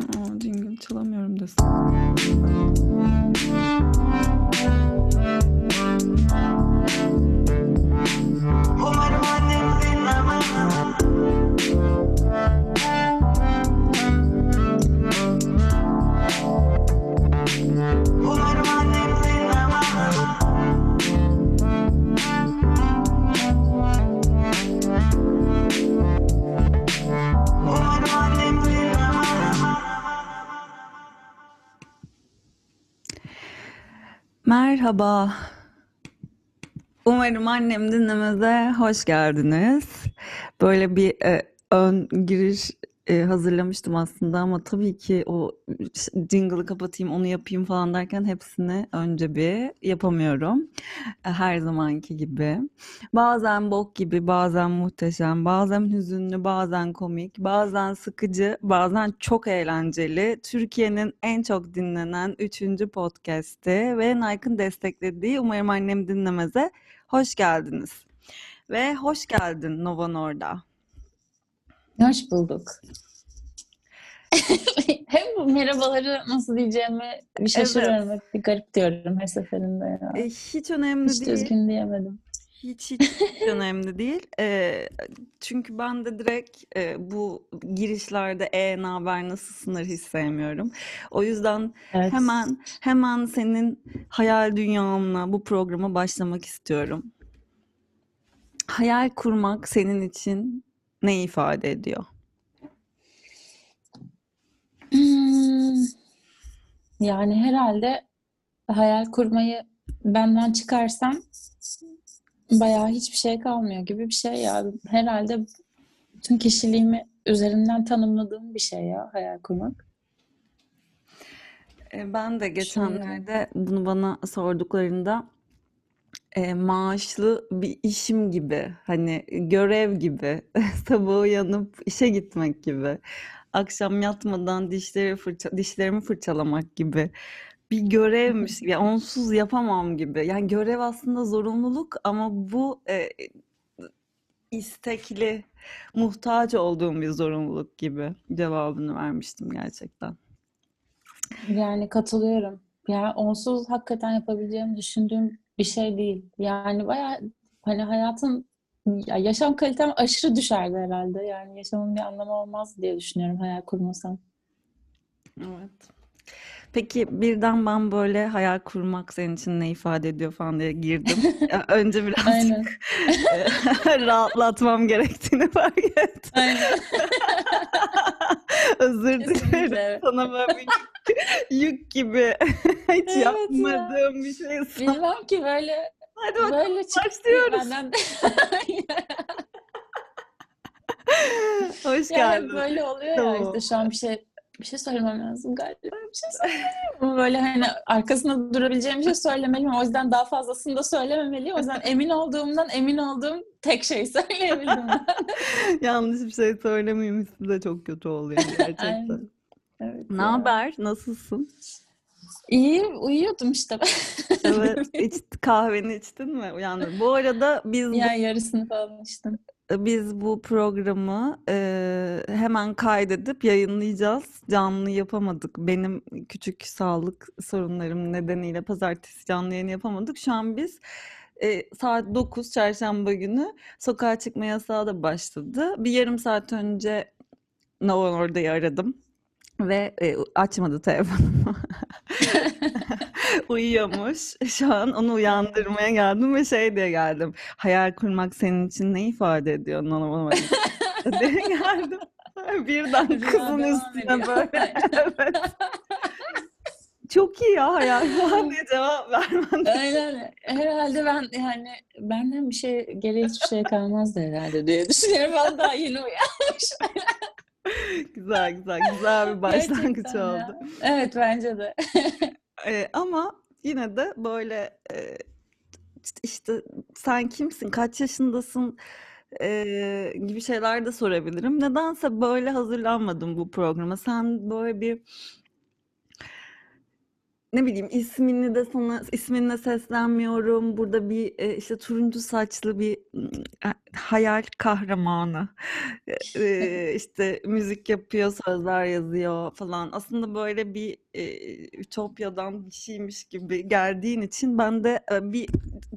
Aa, jingle çalamıyorum desin. Merhaba. Umarım annem dinlemeze hoş geldiniz. Böyle bir e, ön giriş e, hazırlamıştım aslında ama tabii ki o jingle'ı kapatayım onu yapayım falan derken hepsini önce bir yapamıyorum. E, Her zamanki gibi. Bazen bok gibi, bazen muhteşem, bazen hüzünlü, bazen komik, bazen sıkıcı, bazen çok eğlenceli. Türkiye'nin en çok dinlenen 3. podcast'i ve Nike'ın desteklediği Umarım Annem Dinlemez'e hoş geldiniz. Ve hoş geldin Nova Norda. Hoş bulduk. Hem merhabaları nasıl diyeceğimi bir şaşırıyorum. Hep bir garip diyorum her seferinde ya. E, hiç önemli Hiç değil. düzgün diyemedim. Hiç hiç hiç önemli değil. Eee, çünkü ben de direkt eee, bu girişlerde e naber nasılsınlar hiç sevmiyorum. O yüzden Evet. hemen hemen senin hayal dünyanla bu programa başlamak istiyorum. Hayal kurmak senin için ne ifade ediyor? Hmm, yani herhalde hayal kurmayı benden çıkarsam bayağı hiçbir şey kalmıyor gibi bir şey ya. Herhalde bütün kişiliğimi üzerinden tanımladığım bir şey ya hayal kurmak. E, Ben de Şöyle. geçenlerde bunu bana sorduklarında e, maaşlı bir işim gibi, hani görev gibi, sabah uyanıp işe gitmek gibi, akşam yatmadan dişleri fırça, dişlerimi fırçalamak gibi bir görevmiş gibi, onsuz yapamam gibi. Yani görev aslında zorunluluk ama bu e, istekli, muhtaç olduğum bir zorunluluk gibi cevabını vermiştim gerçekten. Yani katılıyorum. Yani onsuz hakikaten yapabileceğimi düşündüğüm bir şey değil. Yani bayağı hani hayatın ya yaşam kalitem aşırı düşerdi herhalde. Yani yaşamın bir anlamı olmaz diye düşünüyorum hayal kurmasam. Evet. Peki birden ben böyle hayal kurmak senin için ne ifade ediyor falan diye girdim. Ya Önce birazcık e, rahatlatmam gerektiğini fark ettim. Aynen. Özür dilerim. Sana böyle bir yük gibi hiç Evet ya. yapmadığım bir şey sana. Bilmem ki böyle Hadi bakalım böyle başlıyoruz. benden. Hoş Ya geldin. böyle oluyor ya Tamam. işte şu an bir şey bir şey söylemem lazım galiba bir şey söylemeliyim. Böyle hani arkasında durabileceğim bir şey söylemeliyim. O yüzden daha fazlasını da söylememeliyim. O yüzden emin olduğumdan emin olduğum tek şey söyleyebildim. Yanlış bir şey söylemeyeyim hissi de çok kötü oluyor gerçekten. Evet Ne ya. haber? Nasılsın? İyi uyuyordum işte. Evet, iç, kahveni içtin mi? Uyandın. Bu arada biz bu, Ya yarısını falan içtim. Biz bu programı e, hemen kaydedip yayınlayacağız. Canlı yapamadık. Benim küçük sağlık sorunlarım nedeniyle pazartesi canlı yayın yapamadık. Şu an biz e, saat 9 çarşamba günü sokağa çıkma yasağı da başladı. Bir yarım saat önce Novan Orda'yı aradım ve e, açmadı telefonumu. Uyuyormuş. Şu an onu uyandırmaya geldim ve şey diye geldim. Hayal kurmak senin için ne ifade ediyor? Anlamadım. diye geldim. Birden Rüya kızın üstüne böyle. Evet. Çok iyi ya hayal falan diye cevap vermen. Aynen. Herhalde ben yani benden bir şey geriye hiçbir şey kalmazdı herhalde diye düşünüyorum. Ben daha yeni uyanmışım. Güzel güzel güzel bir başlangıç Gerçekten oldu. ya. Evet bence de. Ee, ama yine de böyle e, işte, işte sen kimsin, kaç yaşındasın e, gibi şeyler de sorabilirim. Nedense böyle hazırlanmadım bu programa. Sen böyle bir ne bileyim ismini de sana isminle seslenmiyorum. Burada bir e, işte turuncu saçlı bir mm, e, hayal kahramanı. E, işte müzik yapıyor, sözler yazıyor falan. Aslında böyle bir e, ütopyadan bir şeymiş gibi geldiğin için ben de e, bir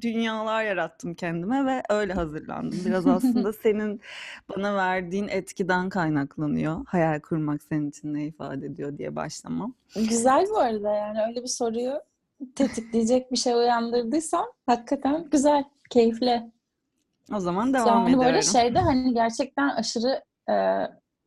dünyalar yarattım kendime ve öyle hazırlandım. Biraz aslında senin bana verdiğin etkiden kaynaklanıyor. Hayal kurmak senin için ne ifade ediyor diye başlamam. Güzel bu arada yani öyle bir soruyu tetikleyecek bir şey uyandırdıysam hakikaten güzel, keyifli. O zaman devam Yani arada ediyorum. şeyde hani gerçekten aşırı e,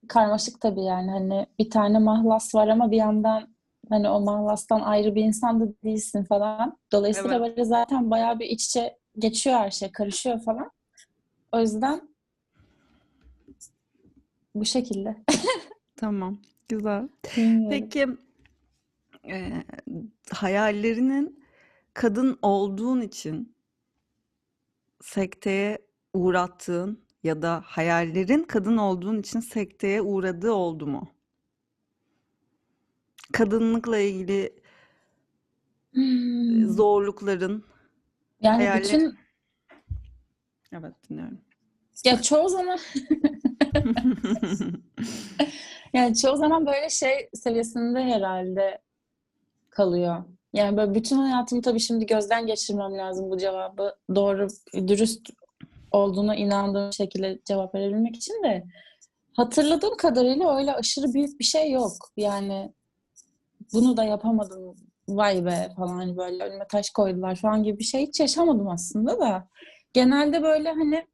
karmaşık tabii yani hani bir tane mahlas var ama bir yandan hani o mahlastan ayrı bir insan da değilsin falan. Dolayısıyla Evet. böyle zaten bayağı bir iç içe geçiyor her şey, karışıyor falan. O yüzden bu şekilde. Tamam, güzel. Bilmiyorum. Peki e, hayallerinin kadın olduğun için sekteye uğrattığın ya da hayallerin kadın olduğun için sekteye uğradığı oldu mu? Kadınlıkla ilgili Hmm. zorlukların, Yani hayaller... bütün Evet, dinliyorum. ya çoğu zaman yani çoğu zaman böyle şey seviyesinde herhalde kalıyor. Yani böyle bütün hayatımı tabii şimdi gözden geçirmem lazım bu cevabı doğru, dürüst olduğuna inandığım şekilde cevap verebilmek için de hatırladığım kadarıyla öyle aşırı büyük bir şey yok. Yani bunu da yapamadım vay be falan hani böyle önüme taş koydular falan gibi bir şey hiç yaşamadım aslında da. Genelde böyle hani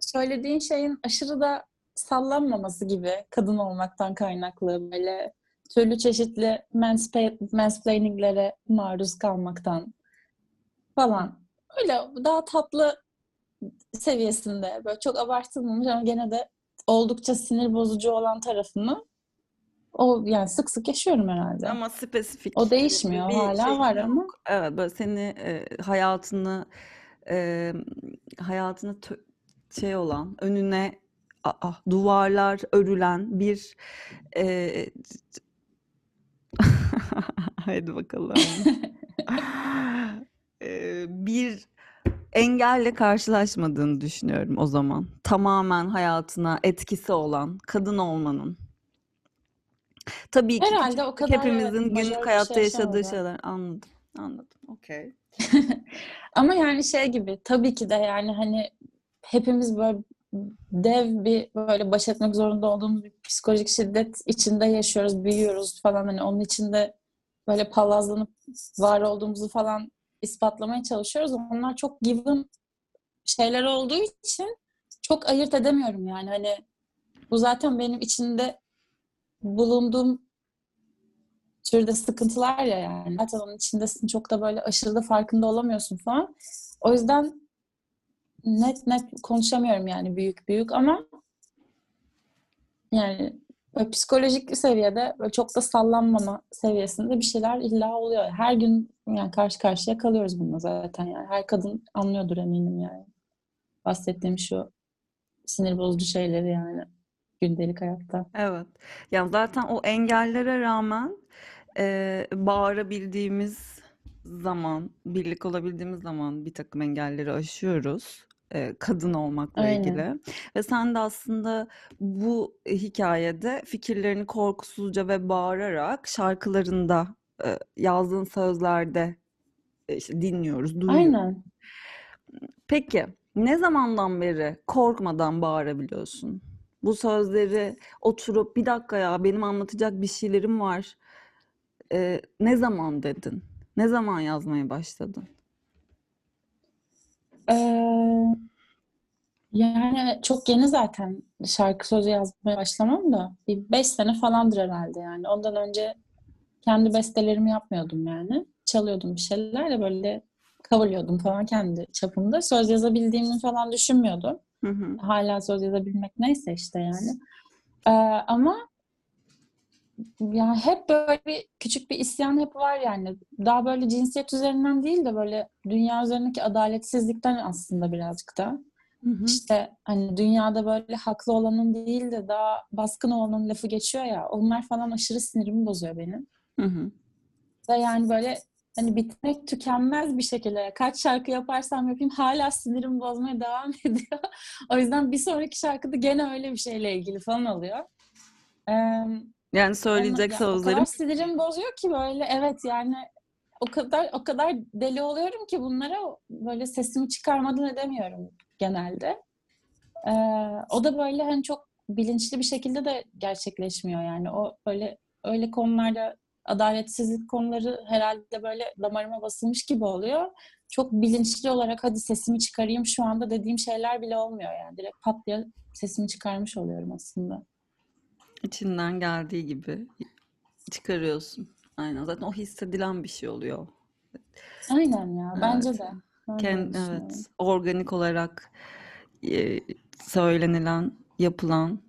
söylediğin şeyin aşırı da sallanmaması gibi kadın olmaktan kaynaklı böyle türlü çeşitli mansplaininglere maruz kalmaktan falan. Öyle daha tatlı seviyesinde böyle çok abartılmamış ama gene de oldukça sinir bozucu olan tarafını o yani sık sık yaşıyorum herhalde. Ama spesifik O değişmiyor. bir Hala şey var ama. yok. Evet, böyle seni e, hayatını e, hayatını şey olan önüne aa, duvarlar örülen bir e, haydi bakalım E, bir engelle karşılaşmadığını düşünüyorum o zaman. Tamamen hayatına etkisi olan kadın olmanın. Tabii ki Herhalde küçük o kadar evet, hepimizin majör günlük hayatta şey yaşadığı şeyler. Anladım, anladım. Okey. Ama yani şey gibi tabii ki de yani hani hepimiz böyle dev bir böyle baş etmek zorunda olduğumuz bir psikolojik şiddet içinde yaşıyoruz, büyüyoruz falan hani onun içinde böyle palazlanıp var olduğumuzu falan ispatlamaya çalışıyoruz. Onlar çok given şeyler olduğu için çok ayırt edemiyorum yani hani bu zaten benim içinde bulunduğum türde sıkıntılar ya yani. Zaten onun içindesin çok da böyle aşırı da farkında olamıyorsun falan. O yüzden net net konuşamıyorum yani büyük büyük ama yani psikolojik seviyede böyle çok da sallanmama seviyesinde bir şeyler illa oluyor. Her gün yani karşı karşıya kalıyoruz bununla zaten yani. Her kadın anlıyordur eminim yani. Bahsettiğim şu sinir bozucu şeyleri yani gündelik hayatta. Evet. Yani zaten o engellere rağmen e, bağırabildiğimiz zaman, birlik olabildiğimiz zaman bir takım engelleri aşıyoruz. e, kadın olmakla Aynen. ilgili. Ve sen de aslında bu hikayede fikirlerini korkusuzca ve bağırarak şarkılarında, e, yazdığın sözlerde e, işte dinliyoruz, duyuyoruz. Aynen. Peki, ne zamandan beri korkmadan bağırabiliyorsun? Bu sözleri oturup bir dakika ya benim anlatacak bir şeylerim var. Ee, ne zaman dedin? Ne zaman yazmaya başladın? Ee, yani çok yeni zaten şarkı sözü yazmaya başlamam da bir beş sene falandır herhalde yani. Ondan önce kendi bestelerimi yapmıyordum yani. Çalıyordum bir şeyler de böyle coverlıyordum falan kendi çapımda. Söz yazabildiğimi falan düşünmüyordum. Hı hı. Hala söz yazabilmek neyse işte yani. Ee, ama yani hep böyle bir küçük bir isyan hep var yani. Daha böyle cinsiyet üzerinden değil de böyle dünya üzerindeki adaletsizlikten aslında birazcık da. Hı hı. İşte hani dünyada böyle haklı olanın değil de daha baskın olanın lafı geçiyor ya. Onlar falan aşırı sinirimi bozuyor benim. Hı hı. Yani böyle hani bitmek tükenmez bir şekilde kaç şarkı yaparsam yapayım hala sinirim bozmaya devam ediyor. O yüzden bir sonraki şarkıda gene öyle bir şeyle ilgili falan oluyor. Ee, Yani söyleyecek ya, o sözlerim kadar sinirimi bozuyor ki böyle evet yani o kadar o kadar deli oluyorum ki bunlara böyle sesimi çıkarmadan edemiyorum genelde. Ee, o da böyle hani çok bilinçli bir şekilde de gerçekleşmiyor yani o böyle öyle konularda adaletsizlik konuları herhalde böyle damarıma basılmış gibi oluyor. Çok bilinçli olarak hadi sesimi çıkarayım şu anda dediğim şeyler bile olmuyor yani. Direkt pat diye sesimi çıkarmış oluyorum aslında. içinden geldiği gibi çıkarıyorsun. Aynen. Zaten o hissedilen bir şey oluyor. Aynen ya bence Evet. de. Ben de Ken, öyle düşünüyorum. evet. Organik olarak e, söylenilen, yapılan.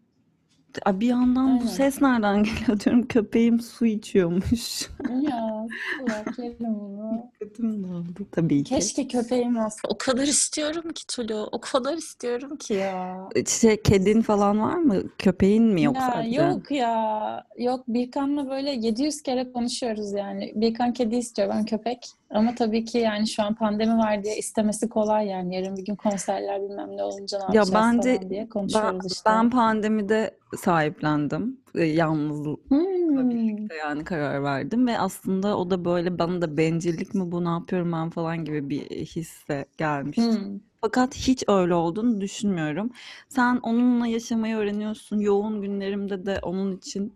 Bir yandan bu Aynen. ses nereden geliyor diyorum. Köpeğim su içiyormuş. Ya yerim bunu. Dikkatim dağıldı tabii ki. Keşke köpeğim olsa. O kadar istiyorum ki Tulu. O kadar istiyorum ki ya. Şey, kedin falan var mı? Köpeğin mi yok Ya sadece? yok ya. Yok Birkan'la böyle 700 kere konuşuyoruz yani. Birkan kedi istiyor, ben köpek. Ama tabii ki yani şu an pandemi var diye istemesi kolay yani. Yarın bir gün konserler bilmem ne olunca ne Ya yapacağız bence falan diye ben, konuşuyoruz işte. ben pandemide sahiplendim. E, Yalnızlıkla Hmm. birlikte yani karar verdim ve aslında o da böyle bana da bencillik mi bu ne yapıyorum ben falan gibi bir hisse gelmişti. Hmm. Fakat hiç öyle olduğunu düşünmüyorum. Sen onunla yaşamayı öğreniyorsun. Yoğun günlerimde de onun için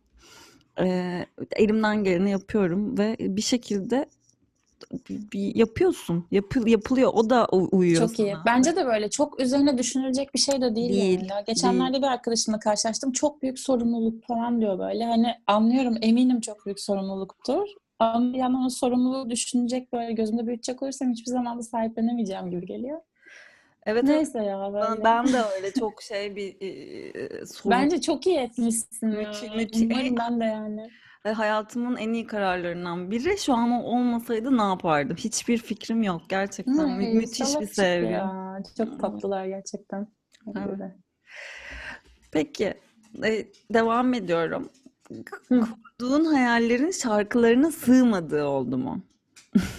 e, elimden geleni yapıyorum ve bir şekilde bir, yapıyorsun. Yapı, yapılıyor. O da uyuyor Çok iyi. sana. Bence de böyle çok üzerine düşünülecek bir şey de değil Değil, yani. Ya değil. geçenlerde bir arkadaşımla karşılaştım. Çok büyük sorumluluk falan diyor böyle. Hani anlıyorum eminim çok büyük sorumluluktur. Ama bir yandan o sorumluluğu düşünecek böyle gözümde büyütecek olursam hiçbir zaman da sahiplenemeyeceğim gibi geliyor. Evet. Neyse ya Ben, böyle. ben de öyle çok şey bir e, sorun. Bence çok iyi etmişsin. Müthiş, müthiş. Umarım ben de yani. E, Hayatımın en iyi kararlarından biri. Şu an o olmasaydı ne yapardım? Hiçbir fikrim yok. Gerçekten mü- Ay, müthiş bir sevgi. ya. Çok tatlılar gerçekten. Evet. Peki, e, devam ediyorum. Hı. Kurduğun hayallerin şarkılarına sığmadığı oldu mu?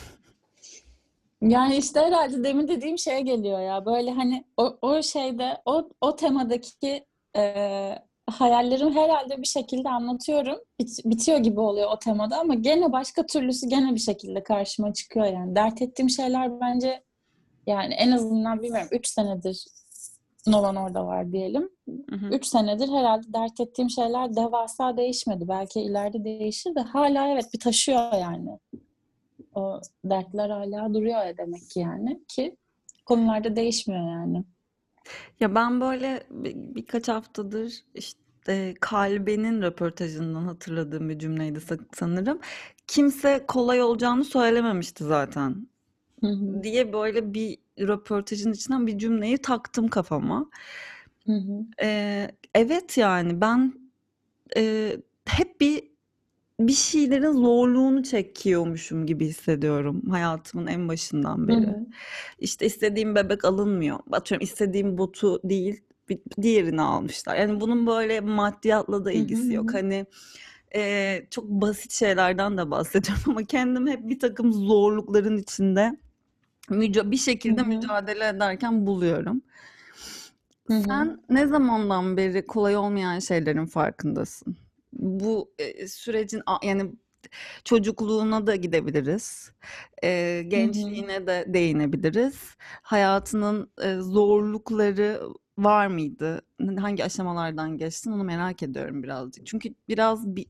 Yani işte herhalde demin dediğim şeye geliyor ya. Böyle hani o, o şeyde o, o temadaki e, hayallerimi herhalde bir şekilde anlatıyorum. Bit- bitiyor gibi oluyor o temada ama gene başka türlüsü gene bir şekilde karşıma çıkıyor yani. Dert ettiğim şeyler bence yani en azından bilmiyorum 3 senedir Nolan orada var diyelim. Hı hı. 3 senedir herhalde dert ettiğim şeyler devasa değişmedi. Belki ileride değişir de hala evet bir taşıyor yani. O dertler hala duruyor ya demek ki yani ki konularda değişmiyor yani. Ya ben böyle bir- birkaç haftadır işte Kalbe'nin röportajından hatırladığım bir cümleydi sa- sanırım. Kimse kolay olacağını söylememişti zaten Hı hı, diye böyle bir röportajın içinden bir cümleyi taktım kafama. hı hı, evet yani ben e, hep bir bir şeylerin zorluğunu çekiyormuşum gibi hissediyorum hayatımın en başından hı beri. hı, İşte istediğim bebek alınmıyor. Atıyorum istediğim botu değil, diğerini almışlar. Yani bunun böyle maddiyatla da hı hı, ilgisi hı yok. hı. Hani e, çok basit şeylerden de bahsediyorum ama kendim hep bir takım zorlukların içinde müca bir Hı şekilde hı, mücadele ederken buluyorum. hı hı. Sen ne zamandan beri kolay olmayan şeylerin farkındasın? Bu e, sürecin yani çocukluğuna da gidebiliriz. E, gençliğine de değinebiliriz. Hayatının e, zorlukları var mıydı? Hangi aşamalardan geçtin onu merak ediyorum birazcık. Çünkü biraz bir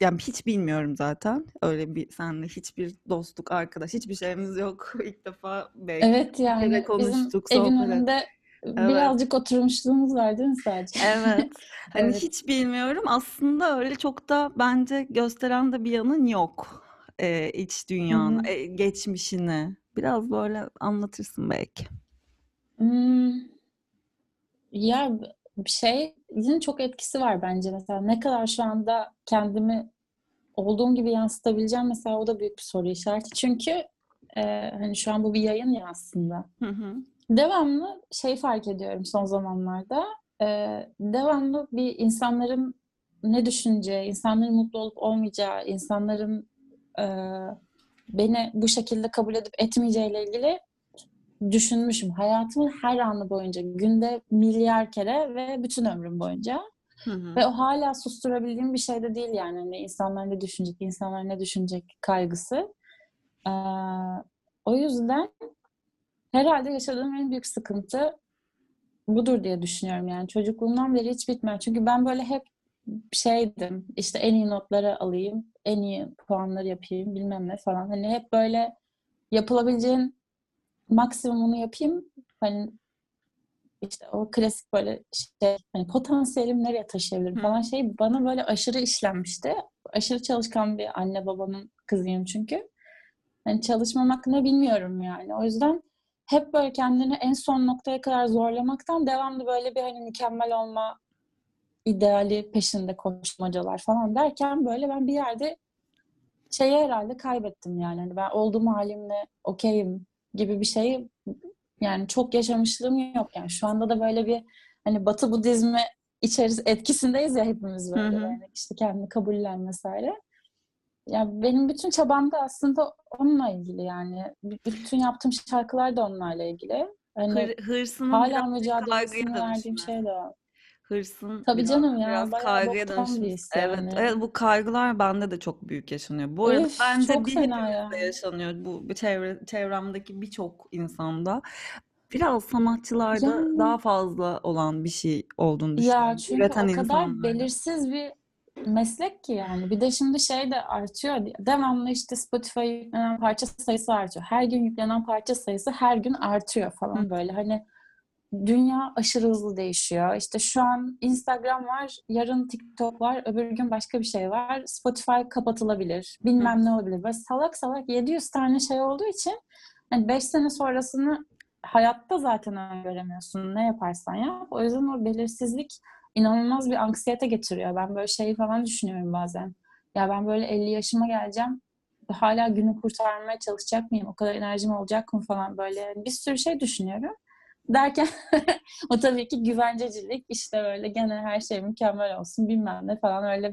yani hiç bilmiyorum zaten. Öyle bir seninle hiçbir dostluk, arkadaş, hiçbir şeyimiz yok. İlk defa belki Evet yani bizim konuştuk, evin sohbet ettik. önünde Evet. birazcık oturmuşluğumuz var değil mi sadece? Evet. Hani Evet. hiç bilmiyorum. Aslında öyle çok da bence gösteren de bir yanın yok. Ee, iç Hı dünyanı, hı. e, geçmişini. Biraz böyle anlatırsın belki. Hmm, ya bir şey yine çok etkisi var bence mesela ne kadar şu anda kendimi olduğum gibi yansıtabileceğim mesela o da büyük bir soru işareti. Çünkü e, hani şu an bu bir yayın ya aslında. Hı hı. Devamlı şey fark ediyorum son zamanlarda. e, devamlı bir insanların ne düşüneceği, insanların mutlu olup olmayacağı, insanların e, beni bu şekilde kabul edip etmeyeceğiyle ilgili düşünmüşüm. Hayatımın her anı boyunca, günde milyar kere ve bütün ömrüm boyunca. Hı hı. Ve o hala susturabildiğim bir şey de değil yani. Hani insanlar ne düşünecek, insanlar ne düşünecek kaygısı. Ee, o yüzden herhalde yaşadığım en büyük sıkıntı budur diye düşünüyorum yani. Çocukluğumdan beri hiç bitmiyor. Çünkü ben böyle hep şeydim, işte en iyi notları alayım, en iyi puanları yapayım, bilmem ne falan. Hani hep böyle yapılabileceğin maksimumunu yapayım. Hani işte o klasik böyle şey, hani potansiyelim nereye taşıyabilirim falan şey bana böyle aşırı işlenmişti. Aşırı çalışkan bir anne babanın kızıyım çünkü. Hani çalışmamak ne bilmiyorum yani. O yüzden hep böyle kendini en son noktaya kadar zorlamaktan devamlı böyle bir hani mükemmel olma ideali peşinde koşmacalar falan derken böyle ben bir yerde şeyi herhalde kaybettim yani. Hani ben olduğum halimle okeyim gibi bir şeyi yani çok yaşamışlığım yok yani. Şu anda da böyle bir hani Batı Budizmi içeris etkisindeyiz ya hepimiz Hı böyle. hı. Yani işte kendini kabullen vesaire. Ya benim bütün çabam da aslında onunla ilgili yani. Bütün yaptığım şarkılar da onlarla ilgili. Hani Hır, hırsının hala mücadelesini verdiğim şey de o. Hırsın Tabii biraz, canım ya biraz kaygıya his Evet, yani. evet bu kaygılar bende de çok büyük yaşanıyor. Bu arada Üf bence bir ya. yaşanıyor. Bu çevre, çevremdeki birçok insanda. Biraz sanatçılarda Yani daha fazla olan bir şey olduğunu ya düşünüyorum. çünkü Üreten o kadar insanlarda. belirsiz bir meslek ki yani. Bir de şimdi şey de artıyor. Devamlı işte Spotify'a yüklenen parça sayısı artıyor. Her gün yüklenen parça sayısı her gün artıyor Hı. falan böyle. Hani dünya aşırı hızlı değişiyor. İşte şu an Instagram var, yarın TikTok var, öbür gün başka bir şey var. Spotify kapatılabilir, Hı. bilmem ne olabilir. Böyle salak salak 700 tane şey olduğu için hani 5 sene sonrasını hayatta zaten öngöremiyorsun ne yaparsan yap. O yüzden o belirsizlik inanılmaz bir anksiyete getiriyor. Ben böyle şeyi falan düşünüyorum bazen. Ya ben böyle 50 yaşıma geleceğim. Hala günü kurtarmaya çalışacak mıyım? O kadar enerjim olacak mı falan böyle. Bir sürü şey düşünüyorum. Derken o tabii ki güvencecilik işte böyle gene her şey mükemmel olsun bilmem ne falan öyle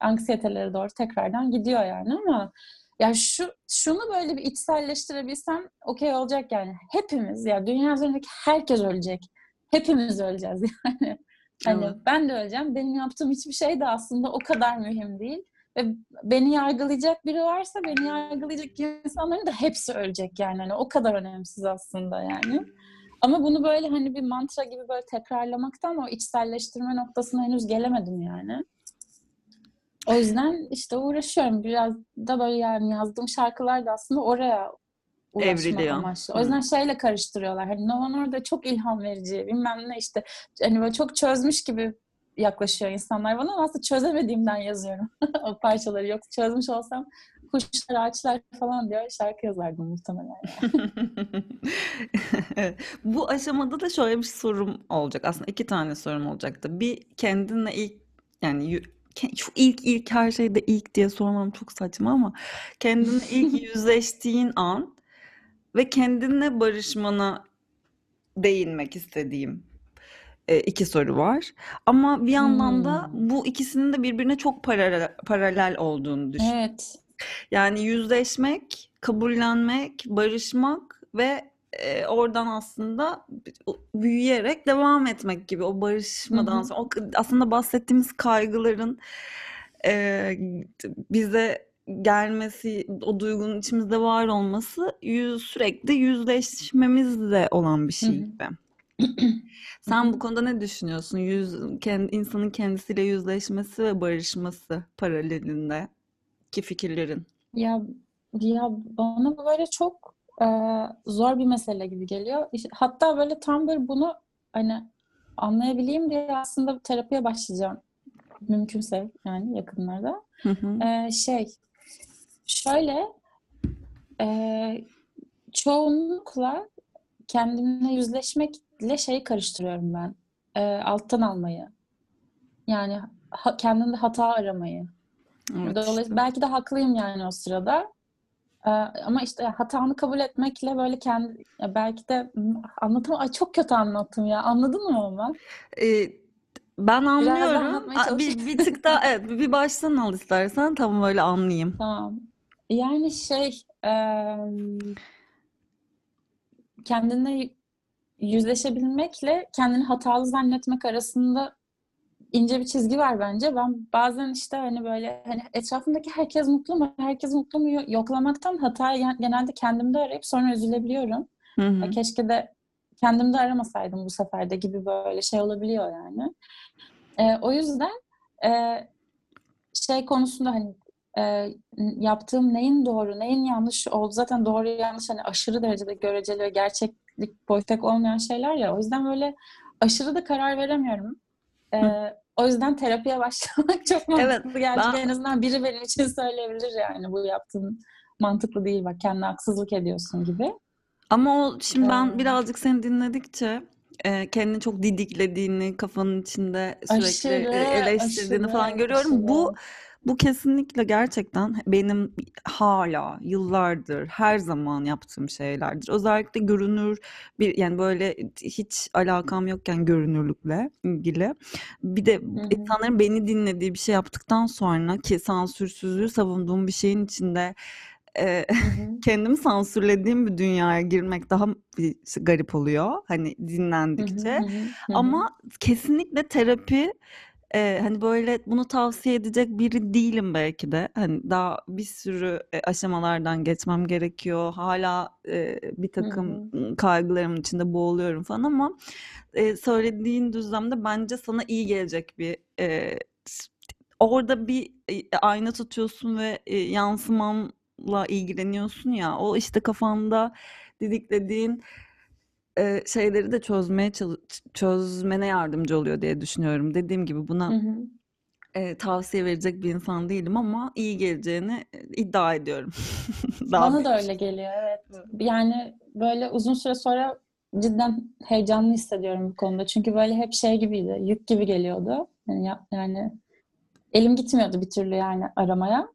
anksiyetelere doğru tekrardan gidiyor yani ama ya şu şunu böyle bir içselleştirebilsem okey olacak yani. Hepimiz ya dünya üzerindeki herkes ölecek. Hepimiz öleceğiz yani. Hani Evet. ben de öleceğim. Benim yaptığım hiçbir şey de aslında o kadar mühim değil. Ve beni yargılayacak biri varsa beni yargılayacak insanların da hepsi ölecek yani. Hani o kadar önemsiz aslında yani. Ama bunu böyle hani bir mantra gibi böyle tekrarlamaktan o içselleştirme noktasına henüz gelemedim yani. O yüzden işte uğraşıyorum. Biraz da böyle yani yazdığım şarkılar da aslında oraya ulaşma Evriliyor. amaçlı. O yüzden şeyle karıştırıyorlar. Hani No One orada çok ilham verici bilmem ne işte. Hani böyle çok çözmüş gibi yaklaşıyor insanlar bana ama aslında çözemediğimden yazıyorum o parçaları. Yok çözmüş olsam kuşlar, ağaçlar falan diyor şarkı yazardım muhtemelen. Bu aşamada da şöyle bir sorum olacak. Aslında iki tane sorum olacaktı. Bir kendinle ilk yani şu ilk ilk her şeyde ilk diye sormam çok saçma ama kendinle ilk yüzleştiğin an ve kendinle barışmana değinmek istediğim e, iki soru var. Ama bir yandan da Hmm. bu ikisinin de birbirine çok paralel, paralel olduğunu düşünüyorum. Evet. Yani yüzleşmek, kabullenmek, barışmak ve e, oradan aslında büyüyerek devam etmek gibi o barışmadan sonra o, aslında bahsettiğimiz kaygıların e, bize gelmesi, o duygunun içimizde var olması yüz, sürekli yüzleşmemizle olan bir şey gibi. Sen bu konuda ne düşünüyorsun? Yüz, kendi, insanın kendisiyle yüzleşmesi ve barışması paralelinde ki fikirlerin. Ya ya bana böyle çok e, zor bir mesele gibi geliyor. Hatta böyle tam böyle bunu hani anlayabileyim diye aslında terapiye başlayacağım mümkünse yani yakınlarda. Hı hı. E, şey şöyle e, çoğunlukla kendimle yüzleşmekle şeyi karıştırıyorum ben. E, alttan almayı. Yani ha, kendimde hata aramayı. Evet Dolayısıyla işte. belki de haklıyım yani o sırada. Ee, ama işte hatanı kabul etmekle böyle kendi belki de anlatam Ay çok kötü anlattım ya. Anladın mı ama? Ee, ben anlıyorum. Bir, bir tık daha evet bir baştan al istersen tam öyle anlayayım. Tamam. Yani şey em, kendine yüzleşebilmekle kendini hatalı zannetmek arasında ince bir çizgi var bence. Ben bazen işte hani böyle hani etrafımdaki herkes mutlu mu, herkes mutlu mu yoklamaktan hatayı gen- genelde kendimde arayıp sonra üzülebiliyorum. Hı hı. keşke de kendimde aramasaydım bu sefer de gibi böyle şey olabiliyor yani. Ee, o yüzden e, şey konusunda hani e, yaptığım neyin doğru, neyin yanlış oldu. Zaten doğru yanlış hani aşırı derecede göreceli ve gerçeklik boyutu olmayan şeyler ya. O yüzden böyle aşırı da karar veremiyorum. Ee, o yüzden terapiye başlamak çok Evet, mantıklı geldi. ben- En azından biri benim için söyleyebilir yani bu yaptığın mantıklı değil bak kendine haksızlık ediyorsun gibi. Ama o şimdi ben Ee, birazcık seni dinledikçe e, kendini çok didiklediğini, kafanın içinde sürekli Aşırı, e, eleştirdiğini falan aşırı, görüyorum. Bu aşırı. bu kesinlikle gerçekten benim hala yıllardır her zaman yaptığım şeylerdir. Özellikle görünür bir yani böyle hiç alakam yokken görünürlükle ilgili. Bir de Hı hı. insanların beni dinlediği bir şey yaptıktan sonra ki sansürsüzlüğü savunduğum bir şeyin içinde e, kendimi sansürlediğim bir dünyaya girmek daha bir garip oluyor. Hani dinlendikçe. hı, hı hı. Ama kesinlikle terapi e, hani böyle bunu tavsiye edecek biri değilim belki de. Hani daha bir sürü aşamalardan geçmem gerekiyor. Hala e, bir Hı takım hı. kaygılarımın içinde boğuluyorum falan ama e, söylediğin düzlemde bence sana iyi gelecek bir e, s- orada bir e, ayna tutuyorsun ve e, yansımanla ilgileniyorsun ya o işte kafanda didiklediğin e, şeyleri de çözmeye çözmene yardımcı oluyor diye düşünüyorum. Dediğim gibi buna hı. e, tavsiye verecek bir insan değilim ama iyi geleceğini iddia ediyorum. Bana bir. da öyle geliyor evet. Yani böyle uzun süre sonra cidden heyecanlı hissediyorum bu konuda. Çünkü böyle hep şey gibiydi, yük gibi geliyordu. Yani, ya- yani elim gitmiyordu bir türlü yani aramaya.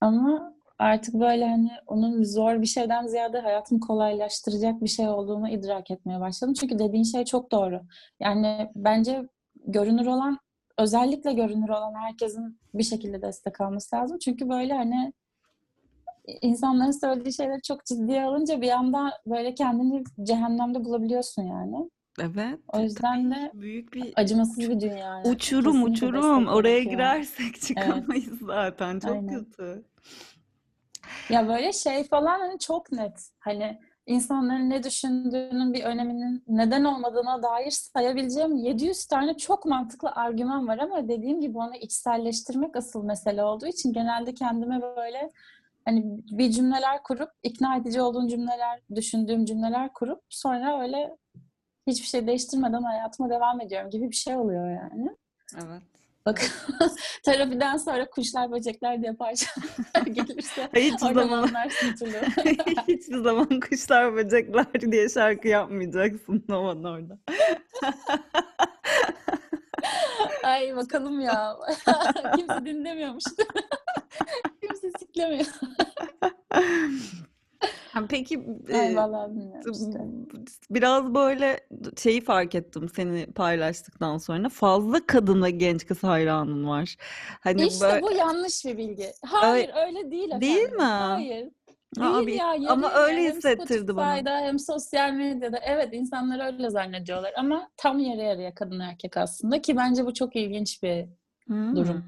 Ama artık böyle hani onun zor bir şeyden ziyade hayatımı kolaylaştıracak bir şey olduğunu idrak etmeye başladım. Çünkü dediğin şey çok doğru. Yani bence görünür olan, özellikle görünür olan herkesin bir şekilde destek alması lazım. Çünkü böyle hani insanların söylediği şeyleri çok ciddiye alınca bir anda böyle kendini cehennemde bulabiliyorsun yani. Evet, O yüzden de büyük bir acımasız bir dünya yani. uçurum Kesinlikle uçurum. Oraya gerekiyor. girersek Evet, çıkamayız zaten. Çok aynen. kötü. Ya böyle şey falan hani çok net. Hani insanların ne düşündüğünün bir öneminin neden olmadığına dair sayabileceğim 700 tane çok mantıklı argüman var ama dediğim gibi onu içselleştirmek asıl mesele olduğu için genelde kendime böyle hani bir cümleler kurup ikna edici olduğum cümleler, düşündüğüm cümleler kurup sonra öyle hiçbir şey değiştirmeden hayatıma devam ediyorum gibi bir şey oluyor yani. Evet. Bak terapiden sonra kuşlar böcekler diye parçalar gelirse Hiçbir oradan zaman anlarsın türlü. hiçbir zaman kuşlar böcekler diye şarkı yapmayacaksın Novan orada. Ay bakalım ya. Kimse dinlemiyormuş. Kimse siklemiyor. Peki Ay e, işte. biraz böyle şeyi fark ettim seni paylaştıktan sonra fazla kadın ve genç kız hayranın var. Hani İşte böyle bu yanlış bir bilgi. Hayır öyle değil değil efendim. mi? Hayır. Değil bir- ya yarı ama öyle hem hissettirdi bana. Hem sosyal medyada. Evet insanlar öyle zannediyorlar ama tam yarı yarıya kadın erkek aslında ki bence bu çok ilginç bir Hmm. durum.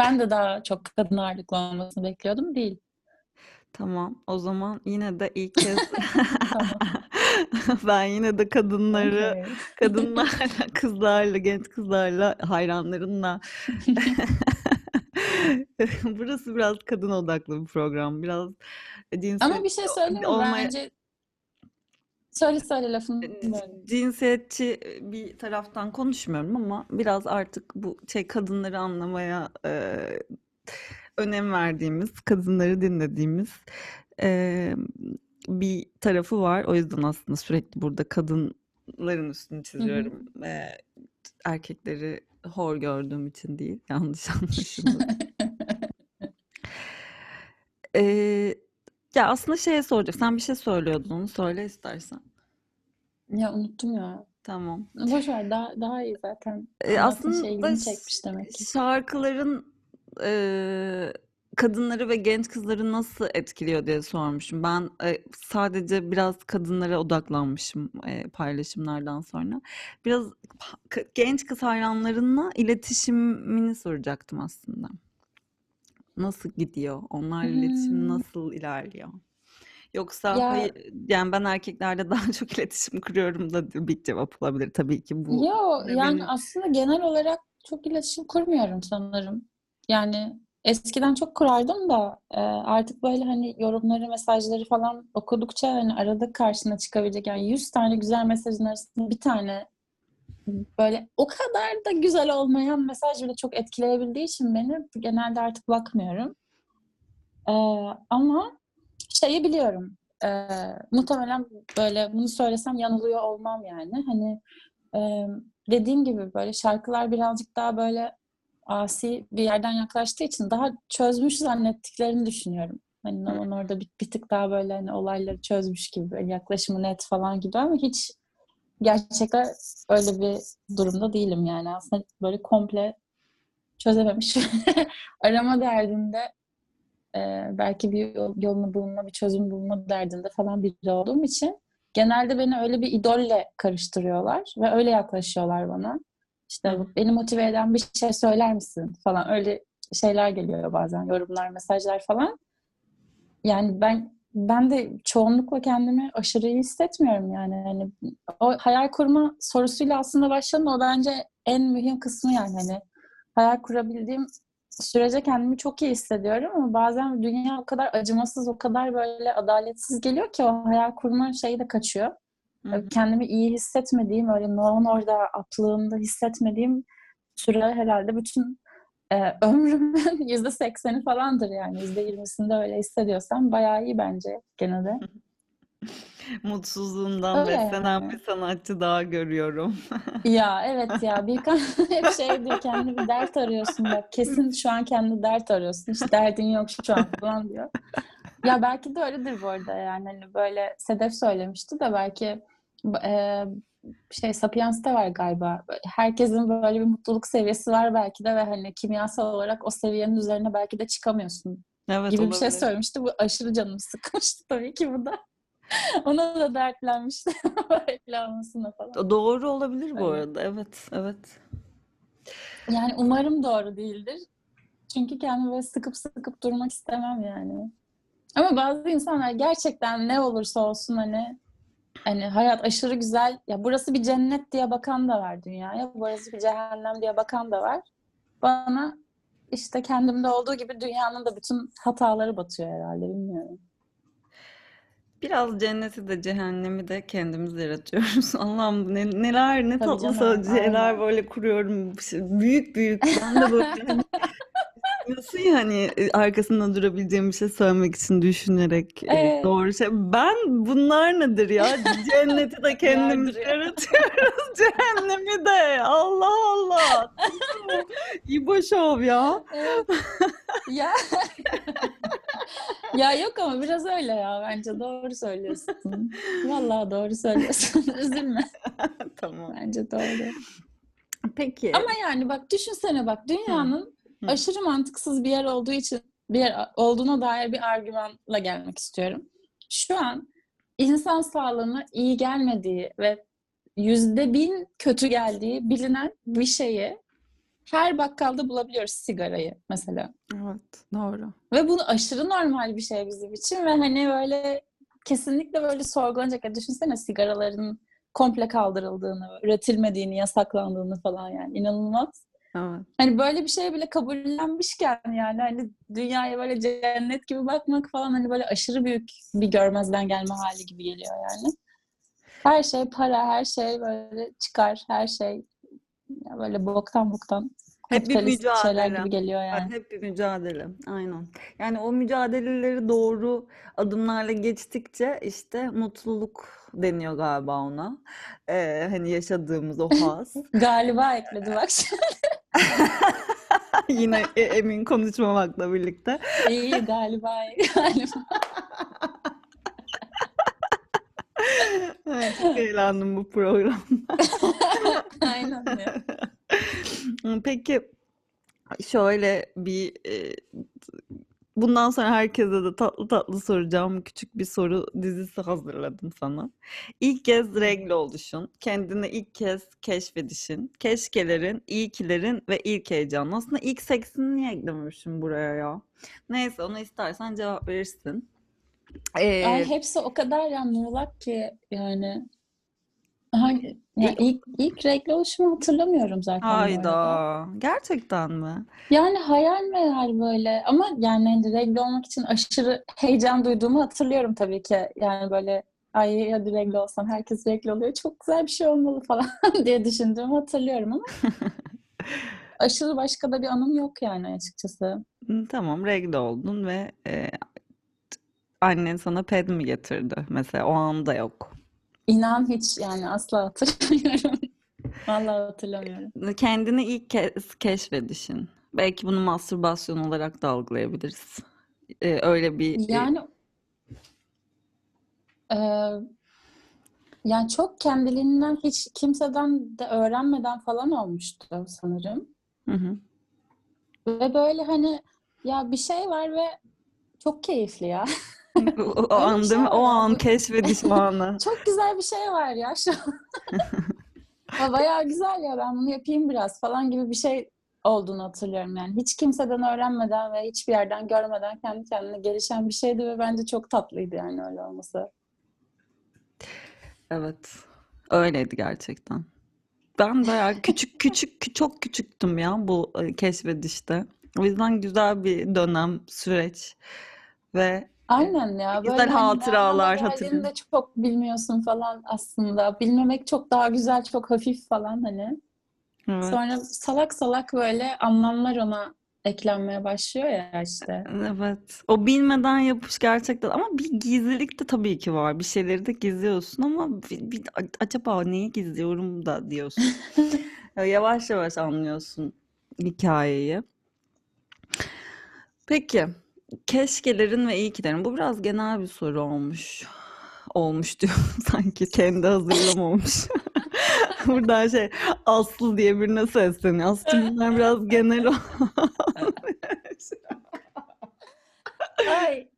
Ben de daha çok kadın ağırlıklı olmasını bekliyordum. Değil. Tamam. O zaman yine de ilk kez Tamam. ben yine de kadınları Okey. kadınlarla, kızlarla, genç kızlarla, hayranlarınla Burası biraz kadın odaklı bir program. Biraz Ama bir şey söyleyeyim mi? olmaya Bence söyle söyle lafını böldüm. cinsiyetçi bir taraftan konuşmuyorum ama biraz artık bu şey kadınları anlamaya e, önem verdiğimiz, kadınları dinlediğimiz e, bir tarafı var. O yüzden aslında sürekli burada kadınların üstünü Hı hı. çiziyorum. E, erkekleri hor gördüğüm için değil, yanlış anlaşılmasın. E, ya aslında şeye soracak. Sen bir şey söylüyordun, onu söyle istersen. Ya unuttum ya. Tamam. Boş ver daha daha iyi zaten. E, şey aslında ilgini çekmiş demek ki. şarkıların e, kadınları ve genç kızları nasıl etkiliyor diye sormuşum. Ben e, sadece biraz kadınlara odaklanmışım e, paylaşımlardan sonra. Biraz genç kız hayranlarınla iletişimini soracaktım aslında. Nasıl gidiyor? Onlarla iletişim Hmm, nasıl ilerliyor? Yoksa ya hayır, yani ben erkeklerle daha çok iletişim kuruyorum da bir cevap olabilir tabii ki bu. yo Ve yani benim aslında genel olarak çok iletişim kurmuyorum sanırım. Yani eskiden çok kurardım da e, artık böyle hani yorumları, mesajları falan okudukça hani arada karşına çıkabilecek yani 100 tane güzel mesajın arasında bir tane böyle o kadar da güzel olmayan mesaj bile çok etkileyebildiği için beni genelde artık bakmıyorum. Ee, ama şeyi biliyorum. Ee, muhtemelen böyle bunu söylesem yanılıyor olmam yani. Hani e, dediğim gibi böyle şarkılar birazcık daha böyle asi bir yerden yaklaştığı için daha çözmüş zannettiklerini düşünüyorum. Hani Nalan orada bir, bir tık daha böyle hani olayları çözmüş gibi böyle yaklaşımı net falan gibi ama hiç gerçekten öyle bir durumda değilim yani. Aslında böyle komple çözememiş. Arama derdinde e, belki bir yol- yolunu bulma, bir çözüm bulma derdinde falan biri olduğum için genelde beni öyle bir idolle karıştırıyorlar ve öyle yaklaşıyorlar bana. İşte beni motive eden bir şey söyler misin falan öyle şeyler geliyor bazen yorumlar, mesajlar falan. Yani ben ben de çoğunlukla kendimi aşırı iyi hissetmiyorum yani. Hani o hayal kurma sorusuyla aslında başladım. O bence en mühim kısmı yani hani hayal kurabildiğim sürece kendimi çok iyi hissediyorum ama bazen dünya o kadar acımasız, o kadar böyle adaletsiz geliyor ki o hayal kurma şeyi de kaçıyor. Hı hı. Kendimi iyi hissetmediğim, öyle Noah'ın orada atlığında hissetmediğim süre herhalde bütün e, ömrümün yüzde sekseni falandır yani. Yüzde yirmisinde öyle hissediyorsam bayağı iyi bence gene de. Mutsuzluğundan Öyle beslenen yani. bir sanatçı daha görüyorum. Ya evet ya Birkan hep şey diyor kendine bir dert arıyorsun bak kesin şu an kendi dert arıyorsun hiç derdin yok şu an falan diyor. Ya belki de öyledir bu arada yani hani böyle Sedef söylemişti de belki e, şey Sapiens'te var galiba. Herkesin böyle bir mutluluk seviyesi var belki de ve hani kimyasal olarak o seviyenin üzerine belki de çıkamıyorsun Evet gibi bir şey olabilir. söylemişti. Bu aşırı canımı sıkmıştı tabii ki bu da. Ona da dertlenmişti öyle olmasına falan. Doğru olabilir bu Öyle. arada. Evet, evet. Yani umarım doğru değildir. Çünkü kendimi böyle sıkıp sıkıp durmak istemem yani. Ama bazı insanlar gerçekten ne olursa olsun hani hani hayat aşırı güzel. Ya burası bir cennet diye bakan da var dünyaya. Burası bir cehennem diye bakan da var. Bana işte kendimde olduğu gibi dünyanın da bütün hataları batıyor herhalde bilmiyorum. Biraz cenneti de cehennemi de kendimiz yaratıyoruz. Allah'ım ne, neler ne Tabii tatlı canım, şeyler aynen. böyle kuruyorum. Büyük büyük. Ben de böyle Nasıl yani e, arkasında durabileceğim bir şey söylemek için düşünerek e, Evet. doğru şey. Ben bunlar nedir ya? Cenneti de kendimiz yaratıyoruz. Cehennemi de. Allah Allah. İbo Şov ya. Evet. Ya ya yok ama biraz öyle ya bence doğru söylüyorsun. Vallahi doğru söylüyorsun. Üzülme. Tamam. Bence doğru. Peki. Ama yani bak düşünsene bak dünyanın Hı. Aşırı mantıksız bir yer olduğu için bir yer olduğuna dair bir argümanla gelmek istiyorum. Şu an insan sağlığına iyi gelmediği ve yüzde bin kötü geldiği bilinen bir şeyi her bakkalda bulabiliyoruz sigarayı mesela. Evet, doğru. Ve bunu aşırı normal bir şey bizim için ve hani böyle kesinlikle böyle sorgulanacak. Ya düşünsene sigaraların komple kaldırıldığını, üretilmediğini, yasaklandığını falan yani inanılmaz. Evet. Hani böyle bir şeye bile kabullenmişken yani hani dünyaya böyle cennet gibi bakmak falan hani böyle aşırı büyük bir görmezden gelme hali gibi geliyor yani. Her şey para, her şey böyle çıkar, her şey böyle boktan boktan Hep bir mücadele. gibi geliyor yani. hep bir mücadele. Aynen. Yani o mücadeleleri doğru adımlarla geçtikçe işte mutluluk deniyor galiba ona. Ee, hani yaşadığımız o haz. Galiba ekledi bak şimdi. Yine e- emin konuşmamakla birlikte. İyi galiba galiba. Evet, eğlendim bu programda. Aynen. Peki şöyle bir e, bundan sonra herkese de tatlı tatlı soracağım küçük bir soru dizisi hazırladım sana. İlk kez regle oluşun, kendini ilk kez keşfedişin, keşkelerin, iyikilerin ve ilk heyecanın. Aslında ilk seksini niye eklememişim buraya ya? Neyse onu istersen cevap verirsin. Ee, Ay hepsi o kadar ya muğlak ki yani. Hangi, ya İlk- ilk, ilk renkli oluşumu hatırlamıyorum zaten hayda. Gerçekten mi? Yani hayal meyal böyle ama yani hani renkli olmak için aşırı heyecan duyduğumu hatırlıyorum tabii ki. Yani böyle ay hadi renkli olsam herkes renkli oluyor çok güzel bir şey olmalı falan diye düşündüğümü hatırlıyorum ama aşırı başka da bir anım yok yani açıkçası. Tamam regle oldun ve e, annen sana ped mi getirdi? Mesela o anda yok. İnan hiç yani asla hatırlamıyorum. Vallahi hatırlamıyorum. Kendini ilk kez keşfedişin. Belki bunu mastürbasyon olarak da algılayabiliriz. Ee, öyle bir e, Yani eee, yani çok kendiliğinden hiç kimseden de öğrenmeden falan olmuştu sanırım. Hı hı. Ve böyle hani ya bir şey var ve çok keyifli ya. O, o an değil mi? O an keşfediş o anı. Çok güzel bir şey var ya şu an. Ya bayağı güzel ya ben bunu yapayım biraz falan gibi bir şey olduğunu hatırlıyorum yani. Hiç kimseden öğrenmeden ve hiçbir yerden görmeden kendi kendine gelişen bir şeydi ve bence çok tatlıydı yani öyle olması. Evet. Öyleydi gerçekten. Ben bayağı küçük küçük çok küçüktüm ya bu e, keşfedişte. O yüzden güzel bir dönem, süreç ve Aynen ya güzel böyle hani hatıralar anlama hatırlıyorum. de çok bilmiyorsun falan aslında. Bilmemek çok daha güzel, çok hafif falan hani. Evet. Sonra salak salak böyle anlamlar ona eklenmeye başlıyor ya işte. Evet. O bilmeden yapış gerçekten ama bir gizlilik de tabii ki var. Bir şeyleri de gizliyorsun ama bir, bir- acaba neyi gizliyorum da diyorsun. Ya Yavaş yavaş anlıyorsun hikayeyi. Peki, keşkelerin ve iyikilerin. Bu biraz genel bir soru olmuş. Olmuş diyor sanki kendi hazırlamamış. Buradan şey Aslı diye birine sesleniyor. Aslında bunlar biraz genel. Ay.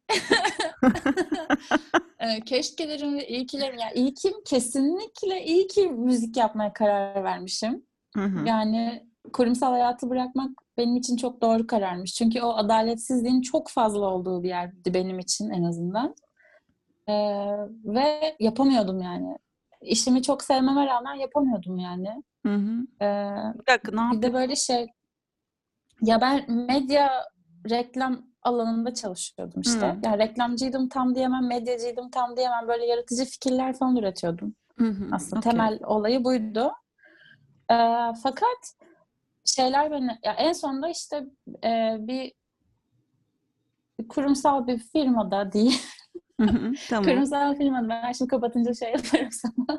Ee, Keşkelerim ve iyikilerim. Yani ilkim kesinlikle iyi ki müzik yapmaya karar vermişim. Hı hı. Yani kurumsal hayatı bırakmak benim için çok doğru kararmış. Çünkü o adaletsizliğin çok fazla olduğu bir yerdi benim için en azından. Ee, ve yapamıyordum yani. İşimi çok sevmeme rağmen yapamıyordum yani. Hı hı. Ee, Bir dakika ne bir yapıyorsun? de böyle şey ya ben medya reklam alanında çalışıyordum işte. Hı. Yani reklamcıydım tam diyemem, medyacıydım tam diyemem. Böyle yaratıcı fikirler falan üretiyordum. Hı hı. Aslında Okey. temel olayı buydu. Ee, fakat şeyler beni ya en sonunda işte e, bir kurumsal bir firmada değil. Tamam. Kurumsal firmada ben şimdi kapatınca şey yaparım sana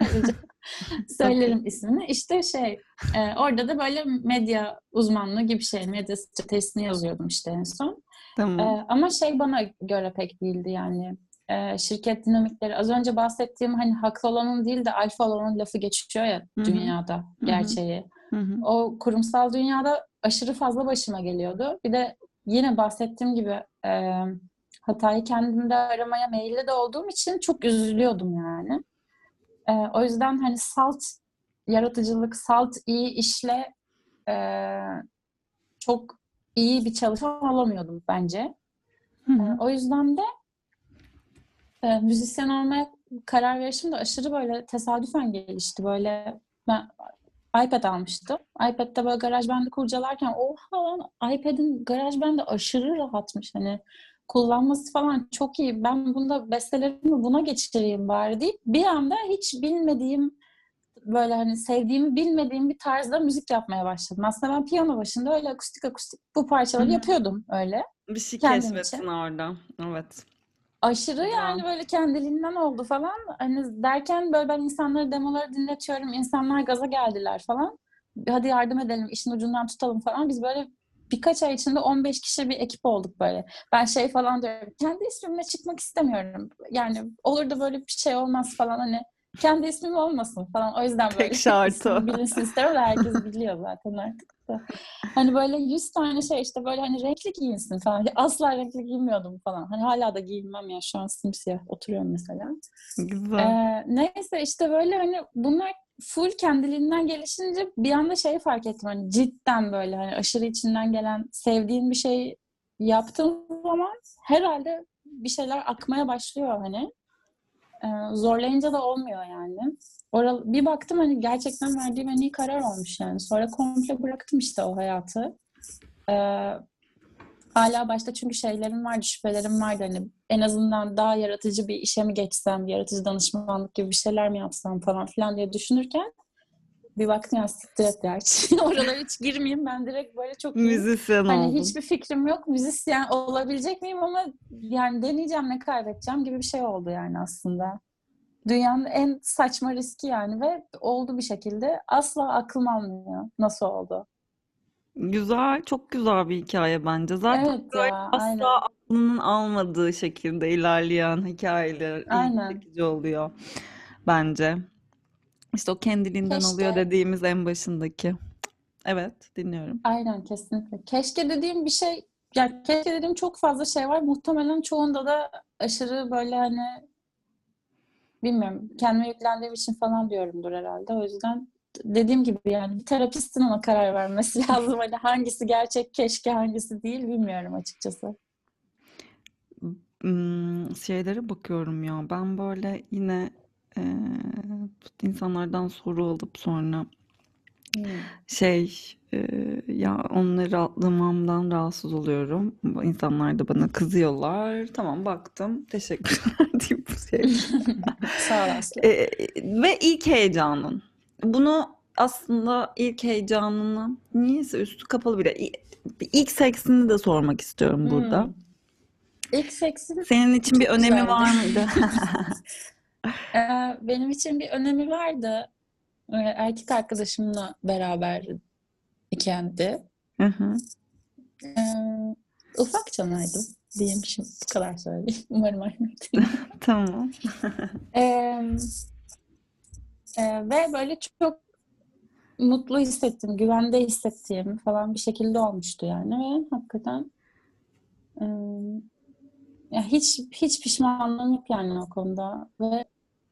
söylerim ismini. İşte şey e, orada da böyle medya uzmanlığı gibi şey medya stratejisini yazıyordum işte en son. Tamam. Ee, ama şey bana göre pek değildi yani. Ee, şirket dinamikleri az önce bahsettiğim hani haklı olanın değil de alfa olanın lafı geçiyor ya dünyada gerçeği. Hı hı. O kurumsal dünyada aşırı fazla başıma geliyordu. Bir de yine bahsettiğim gibi e, hatayı kendimde aramaya meyilli de olduğum için çok üzülüyordum yani. E, o yüzden hani salt yaratıcılık, salt iyi işle e, çok iyi bir çalışan olamıyordum bence. Hı E, o yüzden de e, müzisyen olmaya karar verişim de aşırı böyle tesadüfen gelişti. Böyle ben iPad almıştım. iPad'de böyle GarageBand'i kurcalarken oha lan iPad'in GarageBand'i aşırı rahatmış. Hani kullanması falan çok iyi. Ben bunda bestelerimi buna geçireyim bari deyip bir anda hiç bilmediğim böyle hani sevdiğimi bilmediğim bir tarzda müzik yapmaya başladım. Aslında ben piyano başında öyle akustik akustik bu parçaları hı. yapıyordum öyle Bir şey için. orada. Evet. Aşırı yani böyle kendiliğinden oldu falan. Hani derken böyle ben insanlara demoları dinletiyorum. İnsanlar gaza geldiler falan. Hadi yardım edelim, işin ucundan tutalım falan. Biz böyle birkaç ay içinde 15 kişi bir ekip olduk böyle. Ben şey falan diyorum. Kendi ismimle çıkmak istemiyorum. Yani olur da böyle bir şey olmaz falan hani kendi ismim olmasın falan. O yüzden böyle Tek şartı bilinsin da herkes biliyor zaten artık da. Hani böyle 100 tane şey işte böyle hani renkli giyinsin falan. Asla renkli giymiyordum falan. Hani hala da giyinmem ya. Şu an simsiyah oturuyorum mesela. Güzel. Ee, neyse işte böyle hani bunlar full kendiliğinden gelişince bir anda şeyi fark ettim. Hani cidden böyle hani aşırı içinden gelen sevdiğin bir şey yaptığın zaman herhalde bir şeyler akmaya başlıyor hani. Ee, zorlayınca da olmuyor yani. Oral, bir baktım hani gerçekten verdiğim en iyi karar olmuş yani. Sonra komple bıraktım işte o hayatı. Ee, hala başta çünkü şeylerim vardı, şüphelerim vardı. Hani en azından daha yaratıcı bir işe mi geçsem, yaratıcı danışmanlık gibi bir şeyler mi yapsam falan filan diye düşünürken bir baktım ya siktir et ya. Hiç Oralara hiç girmeyeyim. Ben direkt böyle çok Müzisyen Hani oldun. hiçbir fikrim yok. Müzisyen olabilecek miyim ama yani deneyeceğim ne kaybedeceğim gibi bir şey oldu yani aslında. Dünyanın en saçma riski yani ve oldu bir şekilde. Asla aklım almıyor nasıl oldu. Güzel, çok güzel bir hikaye bence. Zaten Evet böyle ya, asla aynen. aklının almadığı şekilde ilerleyen hikayeler Aynen. çekici oluyor bence. İşte o kendiliğinden oluyor Keşke, dediğimiz en başındaki. Evet, dinliyorum. aynen kesinlikle. Keşke dediğim bir şey, ya keşke dediğim çok fazla şey var. Muhtemelen çoğunda da aşırı böyle hani bilmiyorum kendime yüklendiğim için falan diyorumdur herhalde. O yüzden dediğim gibi yani bir terapistin ona karar vermesi lazım. Hani hangisi gerçek keşke hangisi değil bilmiyorum açıkçası. Hmm, şeylere bakıyorum ya. Ben böyle yine eee, insanlardan soru alıp sonra Hmm. şey eee, ya onları atlamamdan rahatsız oluyorum. Bu İnsanlar da bana kızıyorlar. Tamam baktım. Teşekkürler deyip şey. Sağ ol Aslı. Eee, ve ilk heyecanın. Bunu aslında ilk heyecanını niyeyse üstü kapalı bile ilk seksini de sormak istiyorum burada. Hmm. İlk seksin Senin için bir önemi güzeldi. var mıydı? Ee, benim için bir önemi vardı. Ee, erkek arkadaşımla beraber iken Hı hı. Ee, ufak canaydım diyeyim şimdi bu kadar söyleyeyim. Umarım. Tamam. Ee, e, ve böyle çok mutlu hissettim, güvende hissettiğim falan bir şekilde olmuştu yani ve hakikaten e, ya hiç hiç pişmanlığım yok yani o konuda ve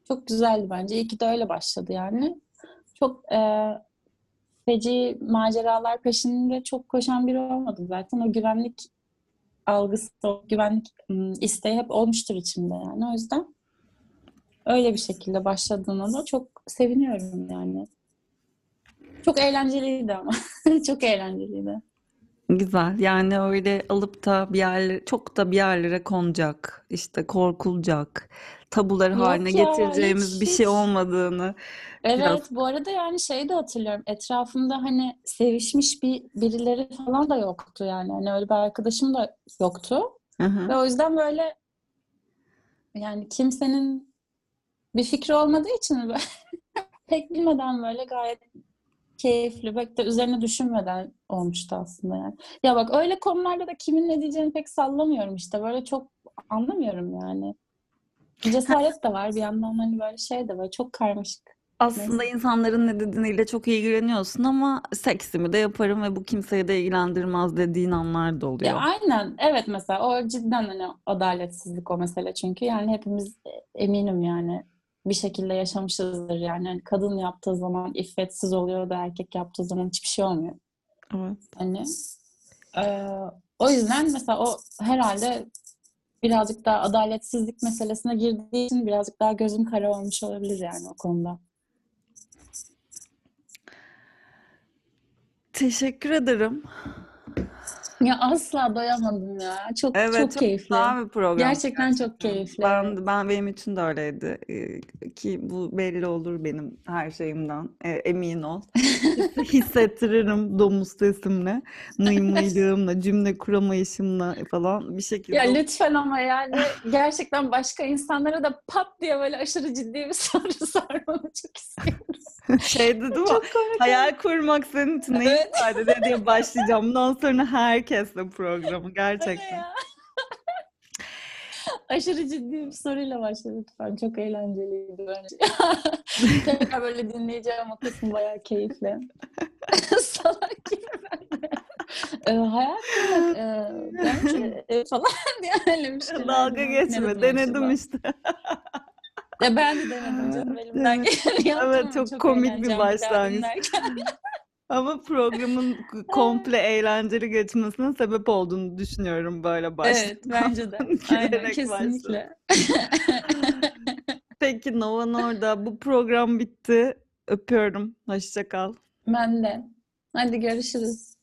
çok güzeldi bence. İyi ki de öyle başladı yani. Çok e, feci maceralar peşinde çok koşan biri olmadım zaten. O güvenlik algısı, o güvenlik isteği hep olmuştur içimde yani. O yüzden öyle bir şekilde başladığına da çok seviniyorum yani. Çok eğlenceliydi ama. Çok eğlenceliydi. Güzel. Yani öyle alıp da bir yerlere, çok da bir yerlere konacak, işte korkulacak, tabuları haline ya getireceğimiz hiç bir şey olmadığını biraz Evet bu arada yani şey de hatırlıyorum. Etrafımda hani sevişmiş bir birileri falan da yoktu yani. Hani öyle bir arkadaşım da yoktu. Hı hı. Ve o yüzden böyle yani kimsenin bir fikri olmadığı için pek bilmeden böyle gayet keyifli, pek de üzerine düşünmeden olmuştu aslında yani. Ya bak öyle konularda da kimin ne diyeceğini pek sallamıyorum işte. Böyle çok anlamıyorum yani. Bir cesaret de var bir yandan hani böyle şey de var. Çok karmaşık. Aslında Neyse. insanların ne dediğiyle çok ilgileniyorsun ama seksimi de yaparım ve bu kimseyi de ilgilendirmez dediğin anlar da Ya oluyor. aynen evet mesela o cidden hani adaletsizlik o mesele çünkü yani hepimiz e, eminim yani bir şekilde yaşamışızdır yani Hani kadın yaptığı zaman iffetsiz oluyor da erkek yaptığı zaman hiçbir şey olmuyor Evet. hani Ee, o yüzden mesela o herhalde birazcık daha adaletsizlik meselesine girdiği için birazcık daha gözüm kara olmuş olabilir yani o konuda. Teşekkür ederim. Ya asla doyamadım ya. Çok Evet, çok çok keyifli. bir program Gerçekten çok gerçekten. keyifli. Ben ben benim için de öyleydi Ee, ki bu belli olur benim her şeyimden Ee, emin ol. His- Hissettiririm domuz sesimle, mıy mıylığımla, cümle kuramayışımla falan bir şekilde. Ya lütfen ama yani gerçekten başka insanlara da pat diye böyle aşırı ciddi bir soru sormanı çok istiyorum. Şey dedi mi? Hayal kurmak senin için ne Evet. ifade ediyor diye başlayacağım. Bundan sonra herkesle programı gerçekten. Aşırı ciddi bir soruyla başla lütfen. Çok eğlenceliydi bence. Tekrar böyle dinleyeceğim o kısmı bayağı keyifli. Salak gibi ben de. Ee, hayal kurmak e, bence e, falan diye öyle bir şeyler Dalga geçme. denedim Denedim acaba? işte. Ya ben de denedim canım elimden geleni Evet, ama çok komik bir başlangıç. Ama programın komple eğlenceli geçmesine sebep olduğunu düşünüyorum böyle başta. Evet bence de. Aynen kesinlikle. Peki Nova Norda bu program bitti. Öpüyorum. Hoşça kal. Ben de. Hadi görüşürüz.